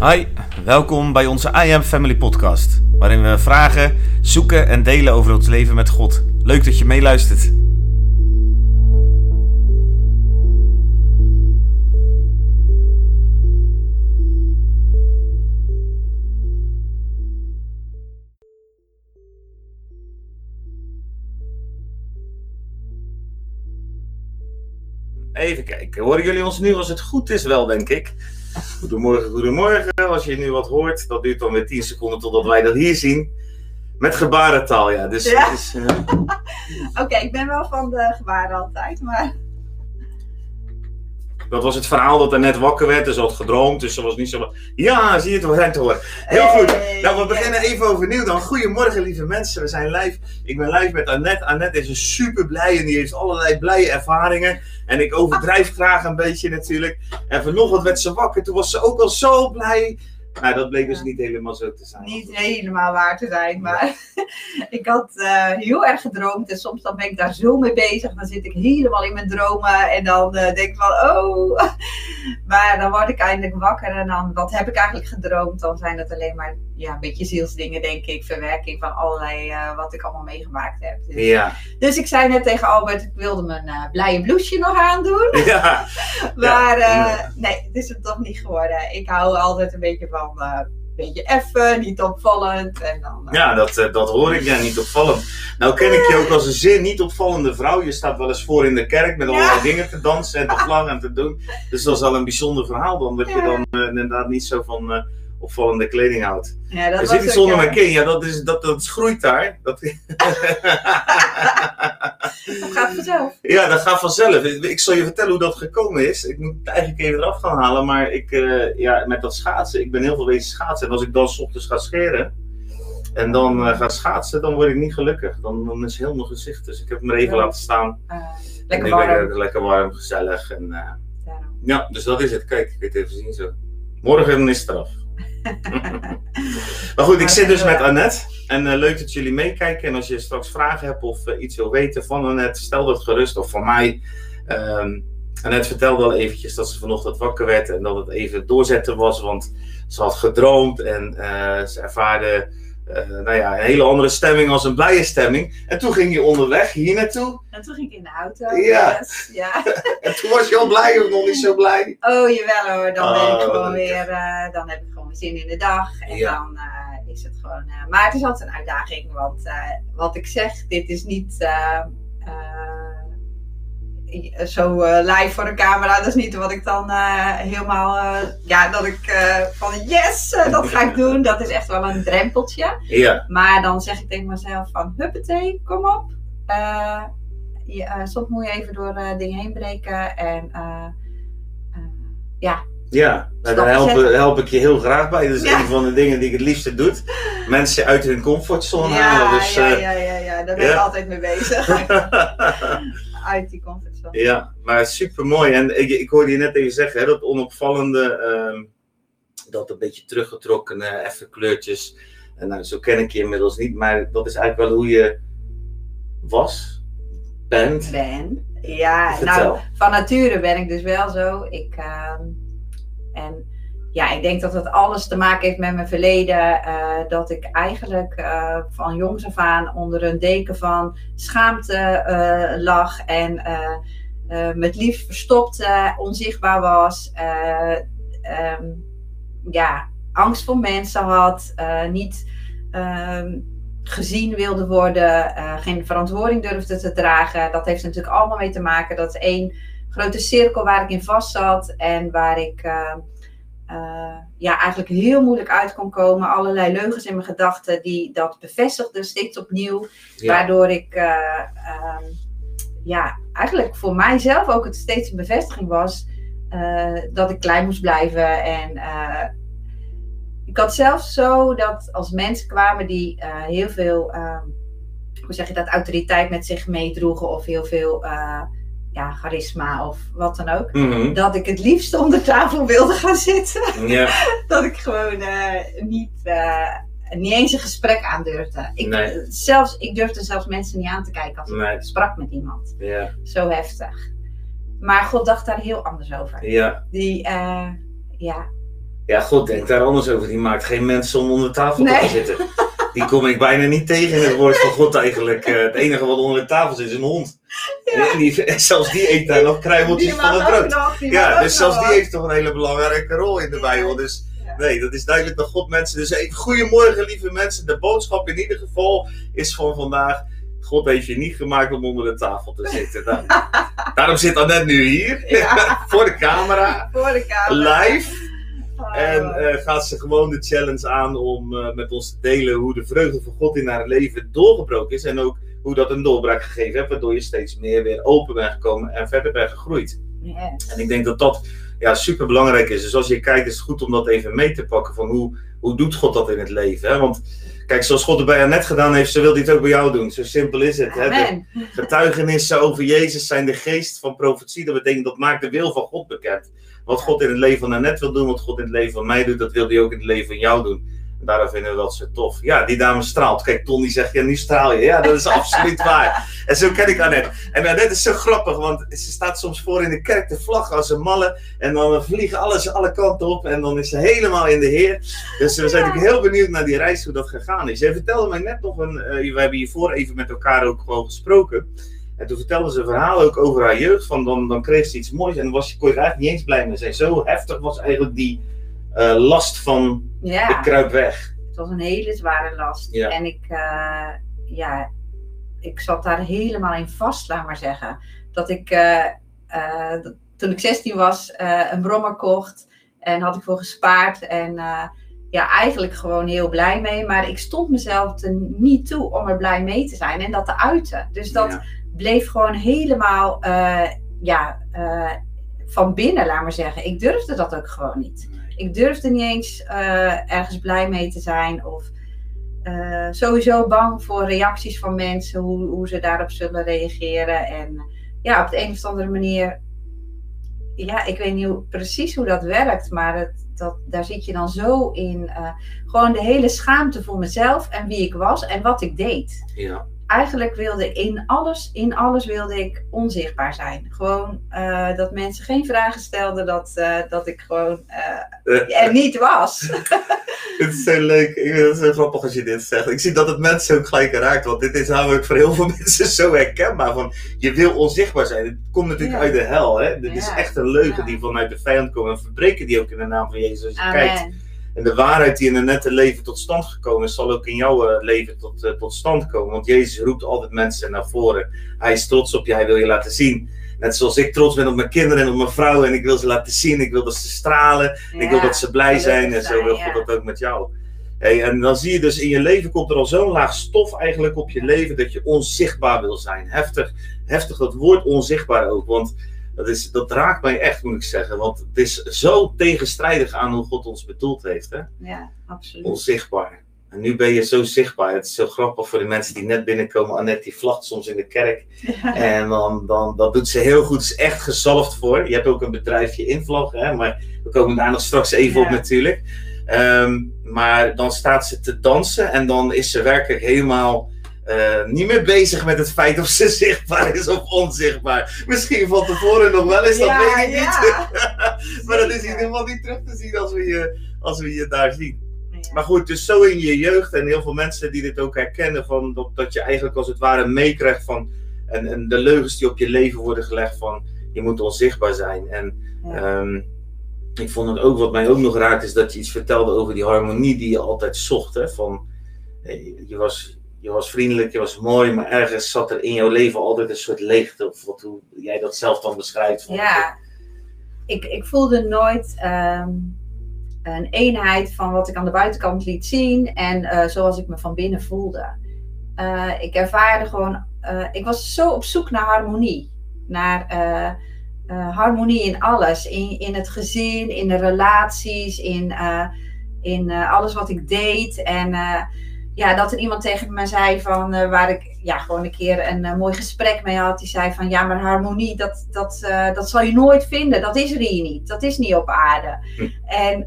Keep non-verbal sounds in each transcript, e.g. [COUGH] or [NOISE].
Hi, welkom bij onze I Am Family podcast, waarin we vragen, zoeken en delen over ons leven met God. Leuk dat je meeluistert. Even kijken, horen jullie ons nu als het goed is wel, denk ik? Goedemorgen, goedemorgen. Als je nu wat hoort, dat duurt dan weer 10 seconden totdat wij dat hier zien. Met gebarentaal, ja. Dus, Ja. eh, [LAUGHS] Oké, ik ben wel van de gebaren altijd, maar dat was het verhaal dat er net wakker werd. Dus ze had gedroomd, dus ze was niet zo... Ja, zie je het, we zijn te horen. Heel goed. Nou, we beginnen even overnieuw dan. Goedemorgen, lieve mensen. We zijn live. Ik ben live met Annette. Annette is een super blij en die heeft allerlei blije ervaringen. En ik overdrijf graag een beetje natuurlijk. En vanochtend werd ze wakker. Toen was ze ook al zo blij. Nou, dat bleek dus niet helemaal zo te zijn. niet helemaal waar te zijn, maar [LAUGHS] ik had eh, heel erg gedroomd en soms dan ben ik daar zo mee bezig. Dan zit ik helemaal in mijn dromen en dan eh, denk ik van, oh. [LAUGHS] Maar dan word ik eindelijk wakker en dan, wat heb ik eigenlijk gedroomd? Dan zijn dat alleen maar ja, een beetje zielsdingen, denk ik. Verwerking van allerlei, eh, wat ik allemaal meegemaakt heb. Dus, Ja, dus ik zei net tegen Albert, ik wilde mijn eh, blije blouseje nog aandoen. ja. [LAUGHS] Maar Ja. eh, nee, het is het toch niet geworden. Ik hou altijd een beetje van een beetje effen, niet opvallend. En dan, Ja, dat, dat hoor ik. Ja, niet opvallend. Nou ken ik je ook als een zeer niet opvallende vrouw. Je staat wel eens voor in de kerk met allerlei Ja. dingen te dansen en te vlaggen en te doen. Dus dat is al een bijzonder verhaal dan. Dat je dan inderdaad niet zo van opvallende kleding houdt. ja, dat Er was zit iets ook, onder eh, mijn kin. Ja, dat, is, dat, dat groeit daar. Dat, [LAUGHS] Dat gaat vanzelf. ja, dat gaat vanzelf. Ik, ik zal je vertellen hoe dat gekomen is. Ik moet het eigenlijk even eraf gaan halen. Maar ik, eh, ja, met dat schaatsen. Ik ben heel veel wezen schaatsen. En als ik dan 's ochtends ga scheren. En dan eh, ga schaatsen, dan word ik niet gelukkig. Dan, dan is heel mijn gezicht. Dus ik heb hem er even Ja. laten staan. Eh, lekker warm. Lekker, lekker warm, gezellig. En, ja, dus dat is het. Kijk, ik weet het even zien zo. Morgen is het eraf. [LAUGHS] maar goed, ik zit dus met Annette. En eh, leuk dat jullie meekijken. En als je straks vragen hebt of eh, iets wil weten van Annette, stel dat gerust. Of van mij. Ehm Annette vertelde al eventjes dat ze vanochtend wakker werd. En dat het even doorzetten was. Want ze had gedroomd. En eh, ze ervaarde nou ja, een hele andere stemming als een blije stemming. En toen ging je onderweg hier naartoe. En toen ging ik in de auto. Ja. Yes, ja. [LAUGHS] En toen was je al blij of nog niet zo blij? Oh jawel hoor, dan ben ik Oh, gewoon weer, dan heb ik weer zin in de dag. En Ja. dan eh, is het gewoon, eh, maar het is altijd een uitdaging. Want eh, wat ik zeg, dit is niet zo live voor de camera. Dat is niet wat ik dan helemaal, ja, dat ik van yes, dat ga ik doen. Dat is echt wel een drempeltje. Ja, Maar dan zeg ik tegen mezelf van, huppatee, kom op. Je, soms moet je even door dingen heen breken. En ja, ja. Nou, daar help, help ik je heel graag bij. Dat is Ja. een van de dingen die ik het liefste doe. Mensen uit hun comfortzone ja, halen. Dus, ja, eh, ja, ja, ja, daar ben ik ja. altijd mee bezig. [LAUGHS] Uit die comfortzone. ja, maar super mooi. En ik, ik hoorde je net even zeggen, hè, dat onopvallende, ehm, dat een beetje teruggetrokkene, effe kleurtjes. En nou, zo ken ik je inmiddels niet, maar dat is eigenlijk wel hoe je was, bent. Ben. Ja, Vertel. nou, van nature ben ik dus wel zo. Ik, ehm, en ja, ik denk dat het alles te maken heeft met mijn verleden. eh, dat ik eigenlijk eh, van jongs af aan onder een deken van schaamte eh, lag. En met liefst verstopt, onzichtbaar was. eh, ehm, ja, angst voor mensen had. niet ehm, gezien wilde worden. geen verantwoording durfde te dragen. Dat heeft natuurlijk allemaal mee te maken. Dat één grote cirkel waar ik in vast zat. En waar ik eh, eh, ja, eigenlijk heel moeilijk uit kon komen. Allerlei leugens in mijn gedachten die dat bevestigden steeds opnieuw. Ja, Waardoor ik eh, ehm, ja, eigenlijk voor mijzelf ook het steeds een bevestiging was dat ik klein moest blijven. En ik had zelfs zo dat als mensen kwamen die heel veel, ehm, hoe zeg je dat, autoriteit met zich meedroegen of heel veel ja, charisma of wat dan ook. Mhm. Dat ik het liefst onder tafel wilde gaan zitten. ja. [LAUGHS] Dat ik gewoon eh, niet, eh, niet eens een gesprek aandurfde. Ik, Nee. zelfs, ik durfde zelfs mensen niet aan te kijken als ik sprak met iemand. ja, Zo heftig. Maar God dacht daar heel anders over. ja, Die, eh, ja, Ja, God denkt daar anders over. Die maakt geen mensen om onder de tafel te gaan zitten. [LAUGHS] Die kom ik bijna niet tegen in het woord van God eigenlijk. Eh, het enige wat onder de tafel zit is een hond. Ja. En die, en zelfs die eet daar nog kruimeltjes van het brood. nog, Ja, dus zelfs nog, die heeft toch een hele belangrijke rol in de. Bijbel. Dus nee, dat is duidelijk dat God mensen. Dus even goedemorgen, lieve mensen. De boodschap in ieder geval is van vandaag. God heeft je niet gemaakt om onder de tafel te zitten. Nou, [LAUGHS] daarom zit Annette nu hier, Ja, [LAUGHS] voor de camera, voor de camera. live. Oh. En eh, gaat ze gewoon de challenge aan om eh, met ons te delen hoe de vreugde van God in haar leven doorgebroken is. En ook hoe dat een doorbraak gegeven heeft, waardoor je steeds meer weer open bent gekomen en verder bent gegroeid. Yes. En ik denk dat dat ja, super belangrijk is. Dus als je kijkt, is het goed om dat even mee te pakken. Van hoe, hoe doet God dat in het leven? Hè? Want kijk, zoals God het bij Annette gedaan heeft, zo wil het ook bij jou doen. Zo simpel is het. Hè? De getuigenissen over Jezus zijn de geest van profetie. Dat betekent dat maakt de wil van God bekend. Wat God in het leven van Annette wil doen, wat God in het leven van mij doet, dat wil hij ook in het leven van jou doen. Daarom vinden we dat zo tof. Ja, die dame straalt. Kijk, Ton die zegt, ja, nu straal je. Ja, dat is absoluut [LAUGHS] waar. En zo ken ik Annette. En Annette is zo grappig, want ze staat soms voor in de kerk te vlaggen als een malle. En dan vliegen alles alle kanten op en dan is ze helemaal in de Heer. Dus we zijn natuurlijk heel benieuwd naar die reis, hoe dat gegaan is. Jij vertelde mij net nog een, eh, we hebben hiervoor even met elkaar ook gewoon gesproken. En toen vertelde ze een verhaal ook over haar jeugd. Van dan, dan kreeg ze iets moois en dan was, kon je er eigenlijk niet eens blij mee zijn. Zo heftig was eigenlijk die eh, last van Ja. ik kruip weg. Het was een hele zware last. Ja. En ik, eh, ja, ik zat daar helemaal in vast, laat maar zeggen. Dat ik, eh, toen ik 16 was, een brommer kocht. En had ik voor gespaard. En ja, eigenlijk gewoon heel blij mee. Maar ik stond mezelf er niet toe om er blij mee te zijn. En dat te uiten. Dus dat Ja. bleef gewoon helemaal, ja, van binnen, laat maar zeggen. Ik durfde dat ook gewoon niet. Ik durfde niet eens eh, ergens blij mee te zijn. Of eh, sowieso bang voor reacties van mensen, hoe, hoe ze daarop zullen reageren. En ja, op de een of andere manier. Ja, ik weet niet hoe, precies hoe dat werkt, maar het, dat, daar zit je dan zo in. eh, gewoon de hele schaamte voor mezelf en wie ik was en wat ik deed Ja. Eigenlijk wilde in alles, in alles wilde ik onzichtbaar zijn. Gewoon eh, dat mensen geen vragen stelden, dat, eh, dat ik gewoon Eh, er niet was. [LAUGHS] Het is zo leuk. Ik vind het zo grappig als je dit zegt. Ik zie dat het mensen ook gelijk raakt. Want dit is namelijk voor heel veel [LAUGHS] mensen zo herkenbaar. Van, je wil onzichtbaar zijn. Het komt natuurlijk Ja. uit de hel. Hè? Dit is echt een leugen Ja. die vanuit de vijand komt. En verbreken die ook in de naam van Jezus. Als je kijkt. En de waarheid die in een nette leven tot stand gekomen is, zal ook in jouw eh, leven tot, eh, tot stand komen. Want Jezus roept altijd mensen naar voren. Hij is trots op je, hij wil je laten zien. Net zoals ik trots ben op mijn kinderen en op mijn vrouw. En ik wil ze laten zien, ik wil dat ze stralen. Ik wil dat ze blij zijn en zo wil God dat ook met jou. Hey, en dan zie je dus in je leven komt er al zo'n laag stof eigenlijk op je leven dat je onzichtbaar wil zijn. Heftig, heftig dat woord onzichtbaar ook. Want dat, is, dat raakt mij echt, moet ik zeggen. Want het is zo tegenstrijdig aan hoe God ons bedoeld heeft. Hè? Ja, absoluut. Onzichtbaar. En nu ben je zo zichtbaar. Het is zo grappig voor de mensen die net binnenkomen. Annette die vlacht soms in de kerk. [LAUGHS] En dan, dan dat doet ze heel goed. Is echt gezalfd voor. Je hebt ook een bedrijfje invlog, hè, maar we komen daar nog straks even Ja. op natuurlijk. Ehm, maar dan staat ze te dansen en dan is ze werkelijk helemaal eh, niet meer bezig met het feit of ze [LAUGHS] zichtbaar is of onzichtbaar. Misschien van tevoren nog wel eens, dat Ja, weet ik niet. [LAUGHS] maar dat is in ieder geval niet terug te zien als we je, als we je daar zien. Ja. Maar goed, dus zo in je jeugd en heel veel mensen die dit ook herkennen, van dat, dat je eigenlijk als het ware meekrijgt van en, en de leugens die op je leven worden gelegd van je moet onzichtbaar zijn. En ehm, ik vond het ook, wat mij ook nog raakt, is dat je iets vertelde over die harmonie die je altijd zocht. Hè? Van, je, was, je was vriendelijk, je was mooi, maar ergens zat er in jouw leven altijd een soort leegte. Of wat, hoe jij dat zelf dan beschrijft. Ja, ik, ik voelde nooit ehm, een eenheid van wat ik aan de buitenkant liet zien en eh, zoals ik me van binnen voelde. Eh, ik ervaarde gewoon, eh, ik was zo op zoek naar harmonie. Naar harmonie in alles. In, in het gezin, in de relaties, in, in alles wat ik deed. En ja, dat er iemand tegen me zei van, eh, waar ik ja, gewoon een keer een eh, mooi gesprek mee had. Die zei van, ja, maar harmonie, dat, dat, eh, dat zal je nooit vinden. Dat is er hier niet. Dat is niet op aarde. Hm. En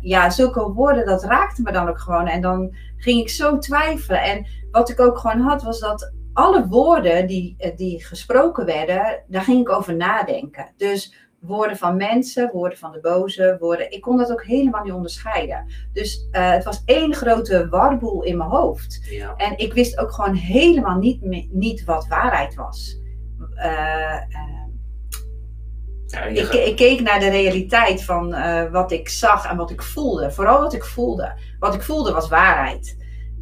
ja, zulke woorden, dat raakte me dan ook gewoon. En dan ging ik zo twijfelen. En wat ik ook gewoon had, was dat alle woorden die, die gesproken werden, daar ging ik over nadenken. Dus woorden van mensen, woorden van de boze, woorden. Ik kon dat ook helemaal niet onderscheiden. Dus uh, het was één grote warboel in mijn hoofd. Ja. En ik wist ook gewoon helemaal niet, niet wat waarheid was. Eh, eh, Ja, ik, ik keek naar de realiteit van eh, wat ik zag en wat ik voelde. Vooral wat ik voelde. Wat ik voelde was waarheid.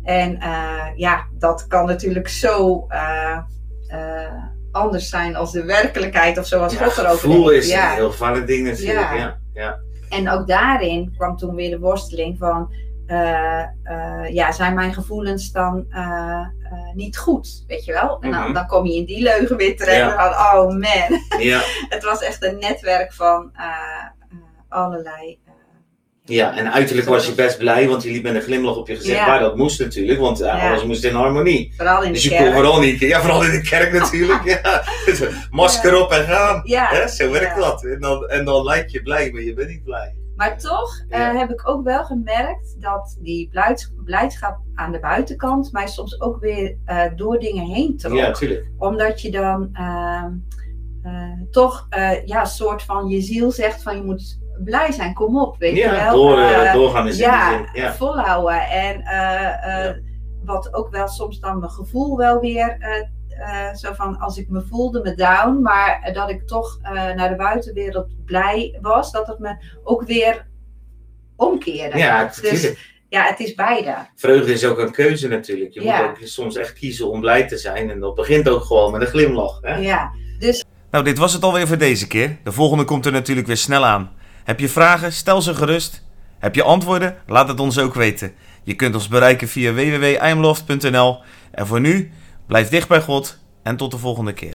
En eh, ja, dat kan natuurlijk zo eh, eh, anders zijn als de werkelijkheid of zoals ja, God erover gevoel denkt. is Ja. een heel gevaarlijk ding natuurlijk. Ja. Ja. Ja. En ook daarin kwam toen weer de worsteling van, eh, eh, ja, zijn mijn gevoelens dan eh, niet goed, weet je wel? En dan, Mhm. dan kom je in die leugen weer terecht van, oh man. Ja. [LAUGHS] Het was echt een netwerk van allerlei. Eh, ja, en uiterlijk was je best blij, want je liep met een glimlach op je gezicht. Ja. Maar dat moest natuurlijk, want uh, Ja. alles moest in harmonie. vooral in Dus de je kon kerk. vooral niet, ja, vooral in de kerk natuurlijk. Ja. Masker op en gaan. Ja, Hè, zo werkt dat. En dan, en dan lijkt je blij, maar je bent niet blij. Maar toch eh, heb ik ook wel gemerkt dat die blijd- blijdschap aan de buitenkant mij soms ook weer eh, door dingen heen trok. Ja, natuurlijk. Omdat je dan ehm, eh, toch eh, ja, een soort van je ziel zegt van je moet blij zijn, kom op, weet je Ja, wel. door, eh, Eh, doorgaan is ja. Ja. volhouden. En eh, eh, Ja. wat ook wel soms dan mijn gevoel wel weer, eh, eh, zo van als ik me voelde me down, maar dat ik toch eh, naar de buitenwereld blij was, dat het me ook weer omkeerde. Ja, dus ja, het is beide. Vreugde is ook een keuze natuurlijk. Je Ja. moet ook soms echt kiezen om blij te zijn. En dat begint ook gewoon met een glimlach. Hè? Ja, dus Nou, dit was het alweer voor deze keer. De volgende komt er natuurlijk weer snel aan. Heb je vragen? Stel ze gerust. Heb je antwoorden? Laat het ons ook weten. Je kunt ons bereiken via www.imloft.nl. En voor nu, blijf dicht bij God en tot de volgende keer.